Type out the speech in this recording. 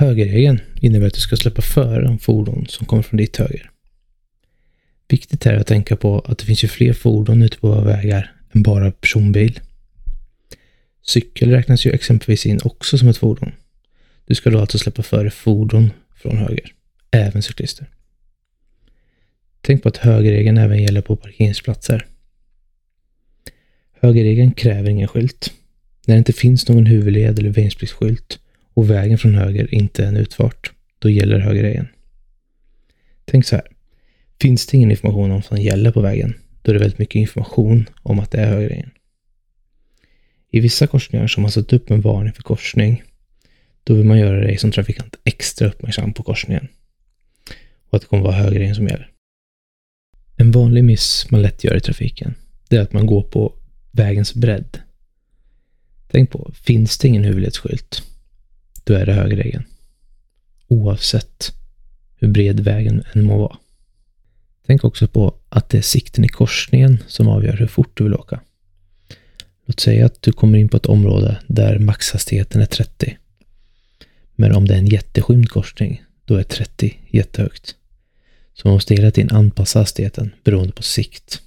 Högerregeln innebär att du ska släppa före de fordon som kommer från ditt höger. Viktigt är att tänka på att det finns ju fler fordon ute på våra vägar än bara personbil. Cykel räknas ju exempelvis in också som ett fordon. Du ska då alltså släppa före fordon från höger, även cyklister. Tänk på att högerregeln även gäller på parkeringsplatser. Högerregeln kräver ingen skylt. När det inte finns någon huvudled eller väjningspliktsskylt och vägen från höger inte är en utfart, då gäller högerregeln. Tänk så här. Finns det ingen information om vad som gäller på vägen, då är det väldigt mycket information om att det är högerregeln. I vissa korsningar som har satt upp en varning för korsning, då vill man göra dig som trafikant extra uppmärksam på korsningen. Och att det kommer vara högerregeln som gäller. En vanlig miss man lätt gör i trafiken, det är att man går på vägens bredd. Tänk på, finns det ingen huvudledsskylt, då är det högerregeln. Oavsett hur bred vägen än må vara. Tänk också på att det är sikten i korsningen som avgör hur fort du vill åka. Låt säga att du kommer in på ett område där maxhastigheten är 30. Men om det är en jätteskymd korsning, då är 30 jättehögt. Så man måste hela tiden anpassa hastigheten beroende på sikt.